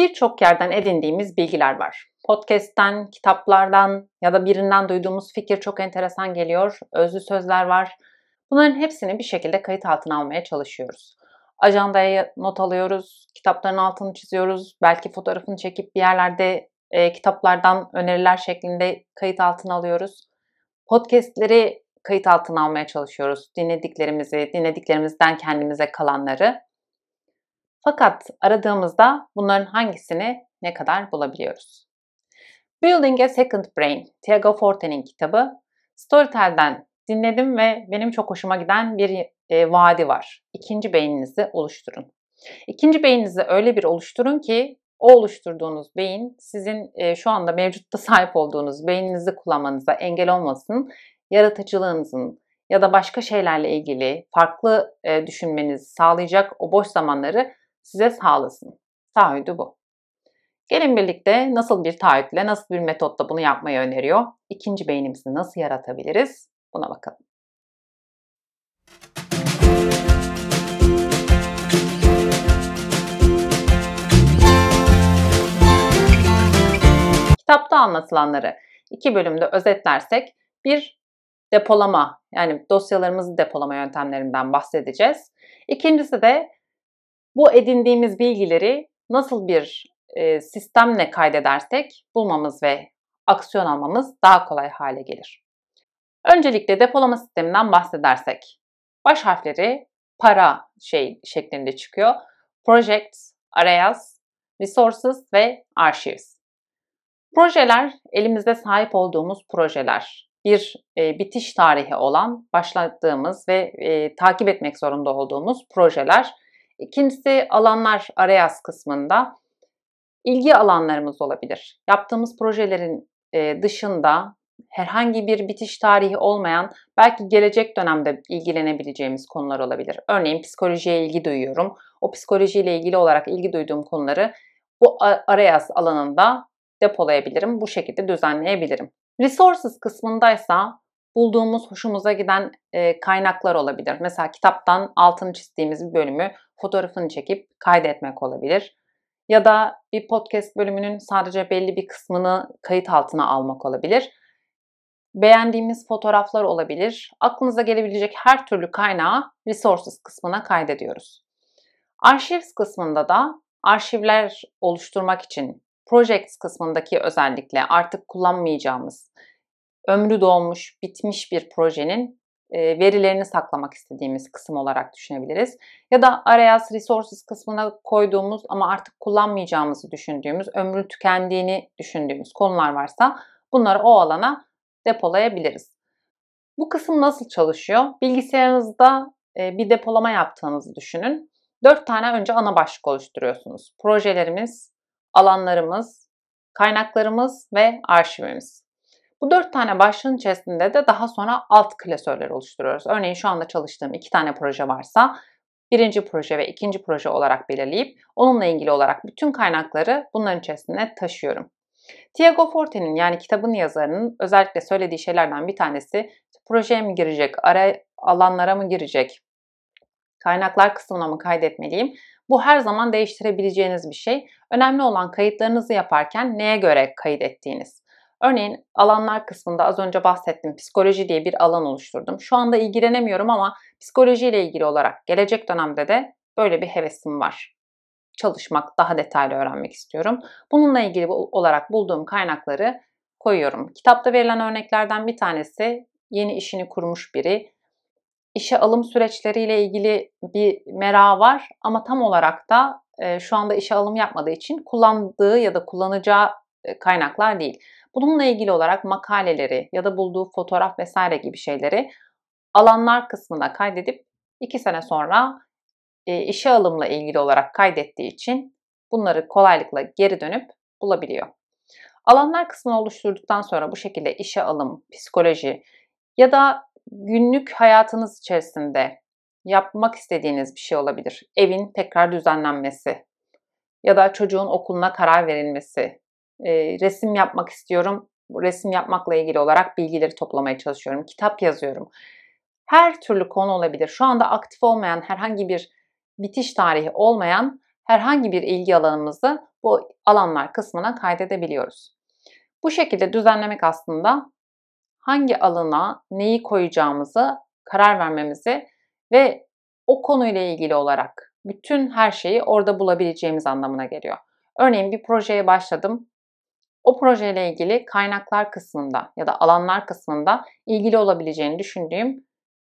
Birçok yerden edindiğimiz bilgiler var. Podcast'ten, kitaplardan ya da birinden duyduğumuz fikir çok enteresan geliyor. Özlü sözler var. Bunların hepsini bir şekilde kayıt altına almaya çalışıyoruz. Ajandaya not alıyoruz, kitapların altını çiziyoruz, belki fotoğrafını çekip bir yerlerde e, kitaplardan öneriler şeklinde kayıt altına alıyoruz. Podcast'leri kayıt altına almaya çalışıyoruz. Dinlediklerimizi, dinlediklerimizden kendimize kalanları. Fakat aradığımızda bunların hangisini ne kadar bulabiliyoruz? Building a Second Brain, Tiago Forte'nin kitabı. Storytel'den dinledim ve benim çok hoşuma giden bir e, vaadi var. İkinci beyninizi oluşturun. İkinci beyninizi öyle bir oluşturun ki o oluşturduğunuz beyin sizin e, şu anda mevcutta sahip olduğunuz beyninizi kullanmanıza engel olmasın, yaratıcılığınızın ya da başka şeylerle ilgili farklı e, düşünmenizi sağlayacak o boş zamanları size sağlasın. Taahhüdü bu. Gelin birlikte nasıl bir taahhütle, nasıl bir metotla bunu yapmayı öneriyor? İkinci beynimizi nasıl yaratabiliriz? Buna bakalım. Kitapta anlatılanları iki bölümde özetlersek bir depolama yani dosyalarımızı depolama yöntemlerinden bahsedeceğiz. İkincisi de bu edindiğimiz bilgileri nasıl bir e, sistemle kaydedersek bulmamız ve aksiyon almamız daha kolay hale gelir. Öncelikle depolama sisteminden bahsedersek baş harfleri para şey şeklinde çıkıyor. Projects, Areas, Resources ve Archives. Projeler elimizde sahip olduğumuz projeler. Bir e, bitiş tarihi olan başladığımız ve e, takip etmek zorunda olduğumuz projeler. İkincisi alanlar Areas kısmında ilgi alanlarımız olabilir. Yaptığımız projelerin e, dışında herhangi bir bitiş tarihi olmayan belki gelecek dönemde ilgilenebileceğimiz konular olabilir. Örneğin psikolojiye ilgi duyuyorum. O psikolojiyle ilgili olarak ilgi duyduğum konuları bu Arayas alanında depolayabilirim. Bu şekilde düzenleyebilirim. Resources kısmındaysa bulduğumuz hoşumuza giden e, kaynaklar olabilir. Mesela kitaptan altını çizdiğimiz bir bölümü fotoğrafını çekip kaydetmek olabilir. Ya da bir podcast bölümünün sadece belli bir kısmını kayıt altına almak olabilir. Beğendiğimiz fotoğraflar olabilir. Aklınıza gelebilecek her türlü kaynağı resources kısmına kaydediyoruz. Archives kısmında da arşivler oluşturmak için projects kısmındaki özellikle artık kullanmayacağımız, ömrü dolmuş, bitmiş bir projenin verilerini saklamak istediğimiz kısım olarak düşünebiliriz. Ya da Areas Resources kısmına koyduğumuz ama artık kullanmayacağımızı düşündüğümüz, ömrü tükendiğini düşündüğümüz konular varsa bunları o alana depolayabiliriz. Bu kısım nasıl çalışıyor? Bilgisayarınızda bir depolama yaptığınızı düşünün. Dört tane önce ana başlık oluşturuyorsunuz. Projelerimiz, alanlarımız, kaynaklarımız ve arşivimiz. Bu dört tane başlığın içerisinde de daha sonra alt klasörler oluşturuyoruz. Örneğin şu anda çalıştığım iki tane proje varsa birinci proje ve ikinci proje olarak belirleyip onunla ilgili olarak bütün kaynakları bunların içerisine taşıyorum. Tiago Forte'nin yani kitabın yazarının özellikle söylediği şeylerden bir tanesi projeye mi girecek, ara alanlara mı girecek, kaynaklar kısmına mı kaydetmeliyim? Bu her zaman değiştirebileceğiniz bir şey. Önemli olan kayıtlarınızı yaparken neye göre kayıt ettiğiniz. Örneğin alanlar kısmında az önce bahsettim. Psikoloji diye bir alan oluşturdum. Şu anda ilgilenemiyorum ama psikolojiyle ilgili olarak gelecek dönemde de böyle bir hevesim var. Çalışmak, daha detaylı öğrenmek istiyorum. Bununla ilgili olarak bulduğum kaynakları koyuyorum. Kitapta verilen örneklerden bir tanesi yeni işini kurmuş biri. İşe alım süreçleriyle ilgili bir merak var ama tam olarak da e, şu anda işe alım yapmadığı için kullandığı ya da kullanacağı e, kaynaklar değil. Bununla ilgili olarak makaleleri ya da bulduğu fotoğraf vesaire gibi şeyleri alanlar kısmına kaydedip iki sene sonra e, işe alımla ilgili olarak kaydettiği için bunları kolaylıkla geri dönüp bulabiliyor. Alanlar kısmını oluşturduktan sonra bu şekilde işe alım, psikoloji ya da günlük hayatınız içerisinde yapmak istediğiniz bir şey olabilir. Evin tekrar düzenlenmesi ya da çocuğun okuluna karar verilmesi, e, resim yapmak istiyorum. Resim yapmakla ilgili olarak bilgileri toplamaya çalışıyorum. Kitap yazıyorum. Her türlü konu olabilir. Şu anda aktif olmayan herhangi bir bitiş tarihi olmayan herhangi bir ilgi alanımızı bu alanlar kısmına kaydedebiliyoruz. Bu şekilde düzenlemek aslında hangi alana neyi koyacağımızı karar vermemizi ve o konuyla ilgili olarak bütün her şeyi orada bulabileceğimiz anlamına geliyor. Örneğin bir projeye başladım. O projeyle ilgili kaynaklar kısmında ya da alanlar kısmında ilgili olabileceğini düşündüğüm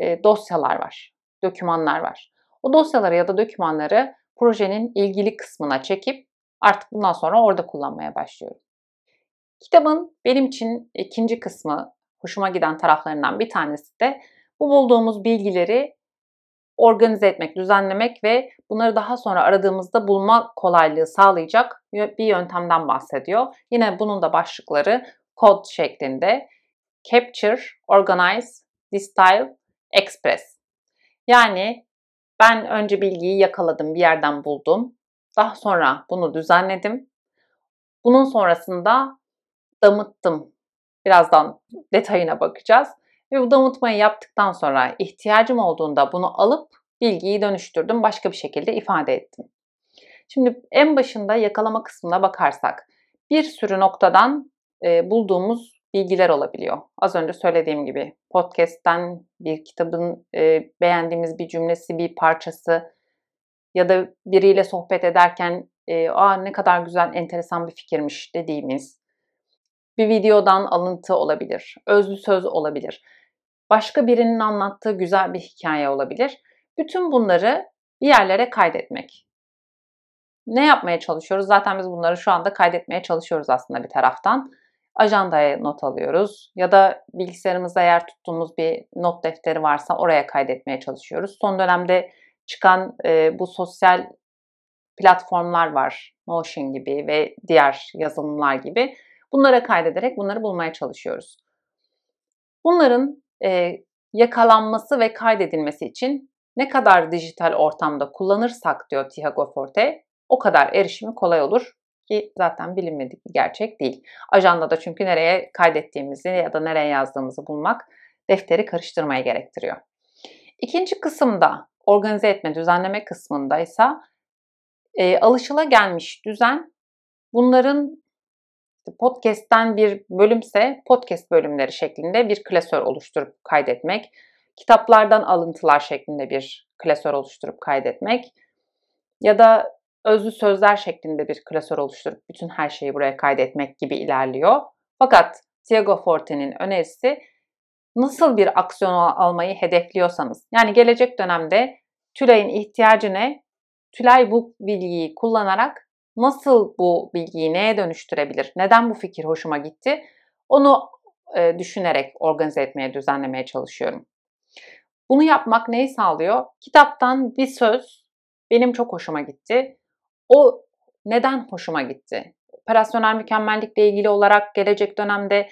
e, dosyalar var, dokümanlar var. O dosyaları ya da dokümanları projenin ilgili kısmına çekip artık bundan sonra orada kullanmaya başlıyorum. Kitabın benim için ikinci kısmı, hoşuma giden taraflarından bir tanesi de bu bulduğumuz bilgileri organize etmek, düzenlemek ve bunları daha sonra aradığımızda bulma kolaylığı sağlayacak bir yöntemden bahsediyor. Yine bunun da başlıkları kod şeklinde Capture, Organize, Distill, Express. Yani ben önce bilgiyi yakaladım, bir yerden buldum. Daha sonra bunu düzenledim. Bunun sonrasında damıttım. Birazdan detayına bakacağız. Ve bu damıtmayı yaptıktan sonra ihtiyacım olduğunda bunu alıp bilgiyi dönüştürdüm, başka bir şekilde ifade ettim. Şimdi en başında yakalama kısmına bakarsak bir sürü noktadan e, bulduğumuz bilgiler olabiliyor. Az önce söylediğim gibi podcast'ten bir kitabın e, beğendiğimiz bir cümlesi, bir parçası ya da biriyle sohbet ederken e, aa ne kadar güzel, enteresan bir fikirmiş dediğimiz bir videodan alıntı olabilir, özlü söz olabilir. Başka birinin anlattığı güzel bir hikaye olabilir. Bütün bunları bir yerlere kaydetmek. Ne yapmaya çalışıyoruz? Zaten biz bunları şu anda kaydetmeye çalışıyoruz aslında bir taraftan. Ajandaya not alıyoruz ya da bilgisayarımızda eğer tuttuğumuz bir not defteri varsa oraya kaydetmeye çalışıyoruz. Son dönemde çıkan e, bu sosyal platformlar var. Notion gibi ve diğer yazılımlar gibi. Bunlara kaydederek bunları bulmaya çalışıyoruz. Bunların e, yakalanması ve kaydedilmesi için ne kadar dijital ortamda kullanırsak diyor Tiago Forte, o kadar erişimi kolay olur ki zaten bilinmedik bir gerçek değil. Ajandada çünkü nereye kaydettiğimizi ya da nereye yazdığımızı bulmak defteri karıştırmaya gerektiriyor. İkinci kısımda organize etme, düzenleme kısmında ise e, alışıla gelmiş düzen bunların podcast'ten bir bölümse podcast bölümleri şeklinde bir klasör oluşturup kaydetmek, kitaplardan alıntılar şeklinde bir klasör oluşturup kaydetmek ya da özlü sözler şeklinde bir klasör oluşturup bütün her şeyi buraya kaydetmek gibi ilerliyor. Fakat Tiago Forte'nin önerisi nasıl bir aksiyon almayı hedefliyorsanız, yani gelecek dönemde Tülay'ın ihtiyacı ne? Tülay bu bilgiyi kullanarak nasıl bu bilgiyi neye dönüştürebilir? Neden bu fikir hoşuma gitti? Onu e, düşünerek organize etmeye, düzenlemeye çalışıyorum. Bunu yapmak neyi sağlıyor? Kitaptan bir söz benim çok hoşuma gitti. O neden hoşuma gitti? Operasyonel mükemmellikle ilgili olarak gelecek dönemde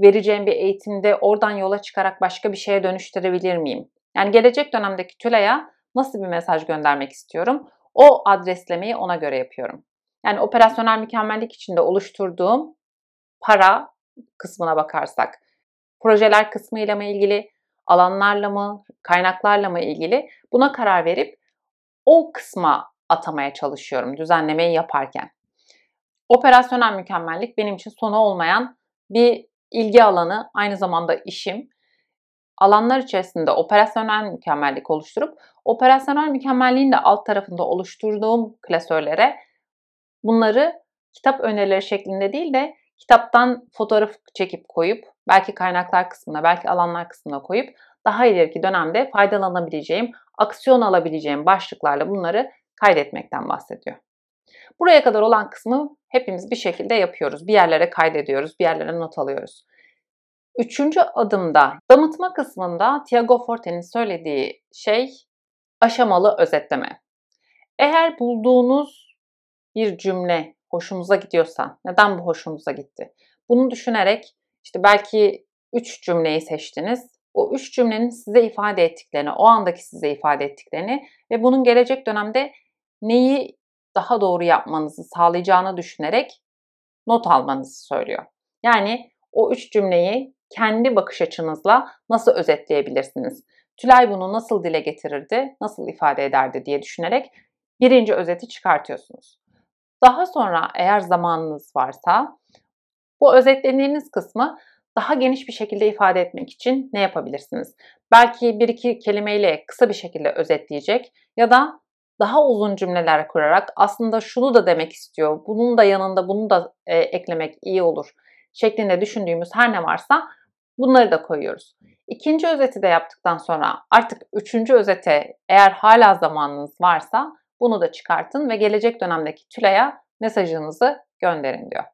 vereceğim bir eğitimde oradan yola çıkarak başka bir şeye dönüştürebilir miyim? Yani gelecek dönemdeki TÜLA'ya nasıl bir mesaj göndermek istiyorum? O adreslemeyi ona göre yapıyorum. Yani operasyonel mükemmellik içinde oluşturduğum para kısmına bakarsak, projeler kısmıyla mı ilgili, alanlarla mı, kaynaklarla mı ilgili buna karar verip o kısma atamaya çalışıyorum düzenlemeyi yaparken. Operasyonel mükemmellik benim için sonu olmayan bir ilgi alanı, aynı zamanda işim. Alanlar içerisinde operasyonel mükemmellik oluşturup operasyonel mükemmelliğin de alt tarafında oluşturduğum klasörlere bunları kitap önerileri şeklinde değil de kitaptan fotoğraf çekip koyup belki kaynaklar kısmına, belki alanlar kısmına koyup daha ileriki dönemde faydalanabileceğim, aksiyon alabileceğim başlıklarla bunları kaydetmekten bahsediyor. Buraya kadar olan kısmı hepimiz bir şekilde yapıyoruz. Bir yerlere kaydediyoruz, bir yerlere not alıyoruz. Üçüncü adımda damıtma kısmında Tiago Forte'nin söylediği şey aşamalı özetleme. Eğer bulduğunuz bir cümle hoşunuza gidiyorsa, neden bu hoşunuza gitti? Bunu düşünerek işte belki üç cümleyi seçtiniz. O üç cümlenin size ifade ettiklerini, o andaki size ifade ettiklerini ve bunun gelecek dönemde neyi daha doğru yapmanızı sağlayacağını düşünerek not almanızı söylüyor. Yani o üç cümleyi kendi bakış açınızla nasıl özetleyebilirsiniz? Tülay bunu nasıl dile getirirdi, nasıl ifade ederdi diye düşünerek birinci özeti çıkartıyorsunuz. Daha sonra eğer zamanınız varsa bu özetlediğiniz kısmı daha geniş bir şekilde ifade etmek için ne yapabilirsiniz? Belki bir iki kelimeyle kısa bir şekilde özetleyecek ya da daha uzun cümleler kurarak aslında şunu da demek istiyor, bunun da yanında bunu da e, eklemek iyi olur şeklinde düşündüğümüz her ne varsa bunları da koyuyoruz. İkinci özeti de yaptıktan sonra artık üçüncü özete eğer hala zamanınız varsa bunu da çıkartın ve gelecek dönemdeki TÜLA'ya mesajınızı gönderin diyor.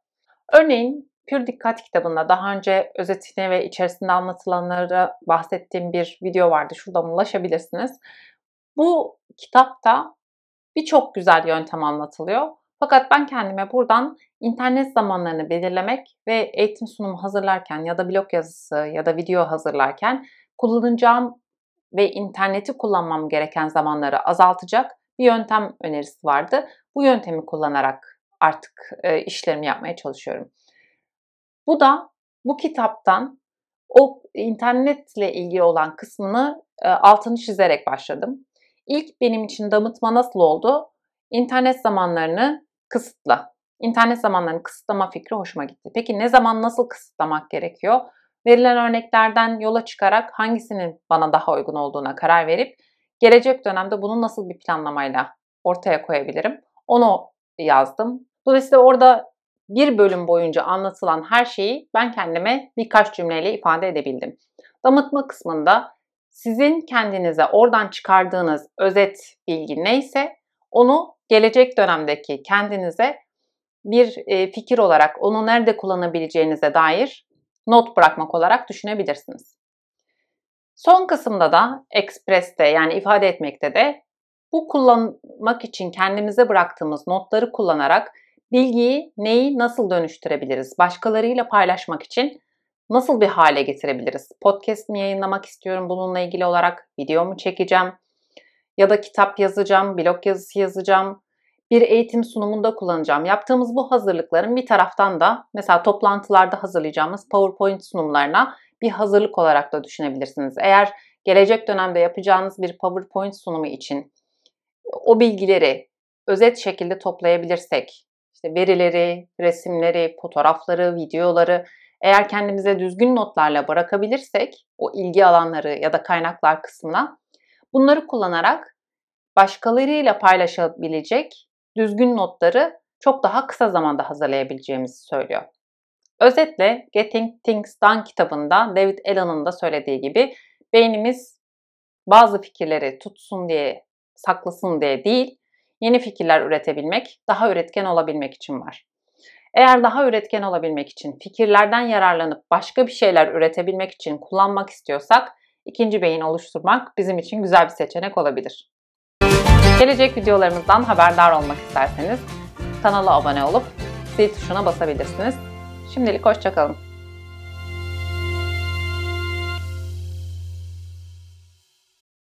Örneğin Pür Dikkat kitabında daha önce özetini ve içerisinde anlatılanları bahsettiğim bir video vardı. Şuradan ulaşabilirsiniz. Bu kitapta birçok güzel yöntem anlatılıyor. Fakat ben kendime buradan internet zamanlarını belirlemek ve eğitim sunumu hazırlarken ya da blog yazısı ya da video hazırlarken kullanacağım ve interneti kullanmam gereken zamanları azaltacak bir yöntem önerisi vardı. Bu yöntemi kullanarak artık e, işlerimi yapmaya çalışıyorum. Bu da bu kitaptan o internetle ilgili olan kısmını e, altını çizerek başladım. İlk benim için damıtma nasıl oldu? İnternet zamanlarını kısıtla. İnternet zamanlarını kısıtlama fikri hoşuma gitti. Peki ne zaman nasıl kısıtlamak gerekiyor? Verilen örneklerden yola çıkarak hangisinin bana daha uygun olduğuna karar verip gelecek dönemde bunu nasıl bir planlamayla ortaya koyabilirim? Onu yazdım. Dolayısıyla orada bir bölüm boyunca anlatılan her şeyi ben kendime birkaç cümleyle ifade edebildim. Damıtma kısmında sizin kendinize oradan çıkardığınız özet bilgi neyse onu gelecek dönemdeki kendinize bir e, fikir olarak onu nerede kullanabileceğinize dair not bırakmak olarak düşünebilirsiniz. Son kısımda da express'te yani ifade etmekte de bu kullanmak için kendimize bıraktığımız notları kullanarak bilgiyi neyi nasıl dönüştürebiliriz? Başkalarıyla paylaşmak için nasıl bir hale getirebiliriz? Podcast mi yayınlamak istiyorum bununla ilgili olarak? Video mu çekeceğim? Ya da kitap yazacağım, blog yazısı yazacağım, bir eğitim sunumunda kullanacağım. Yaptığımız bu hazırlıkların bir taraftan da mesela toplantılarda hazırlayacağımız PowerPoint sunumlarına bir hazırlık olarak da düşünebilirsiniz. Eğer gelecek dönemde yapacağınız bir PowerPoint sunumu için o bilgileri özet şekilde toplayabilirsek, işte verileri, resimleri, fotoğrafları, videoları eğer kendimize düzgün notlarla bırakabilirsek o ilgi alanları ya da kaynaklar kısmına bunları kullanarak başkalarıyla paylaşabilecek düzgün notları çok daha kısa zamanda hazırlayabileceğimizi söylüyor. Özetle Getting Things Done kitabında David Allen'ın da söylediği gibi beynimiz bazı fikirleri tutsun diye, saklasın diye değil, yeni fikirler üretebilmek, daha üretken olabilmek için var. Eğer daha üretken olabilmek için, fikirlerden yararlanıp başka bir şeyler üretebilmek için kullanmak istiyorsak, ikinci beyin oluşturmak bizim için güzel bir seçenek olabilir. Gelecek videolarımızdan haberdar olmak isterseniz kanala abone olup zil tuşuna basabilirsiniz. Şimdilik hoşçakalın.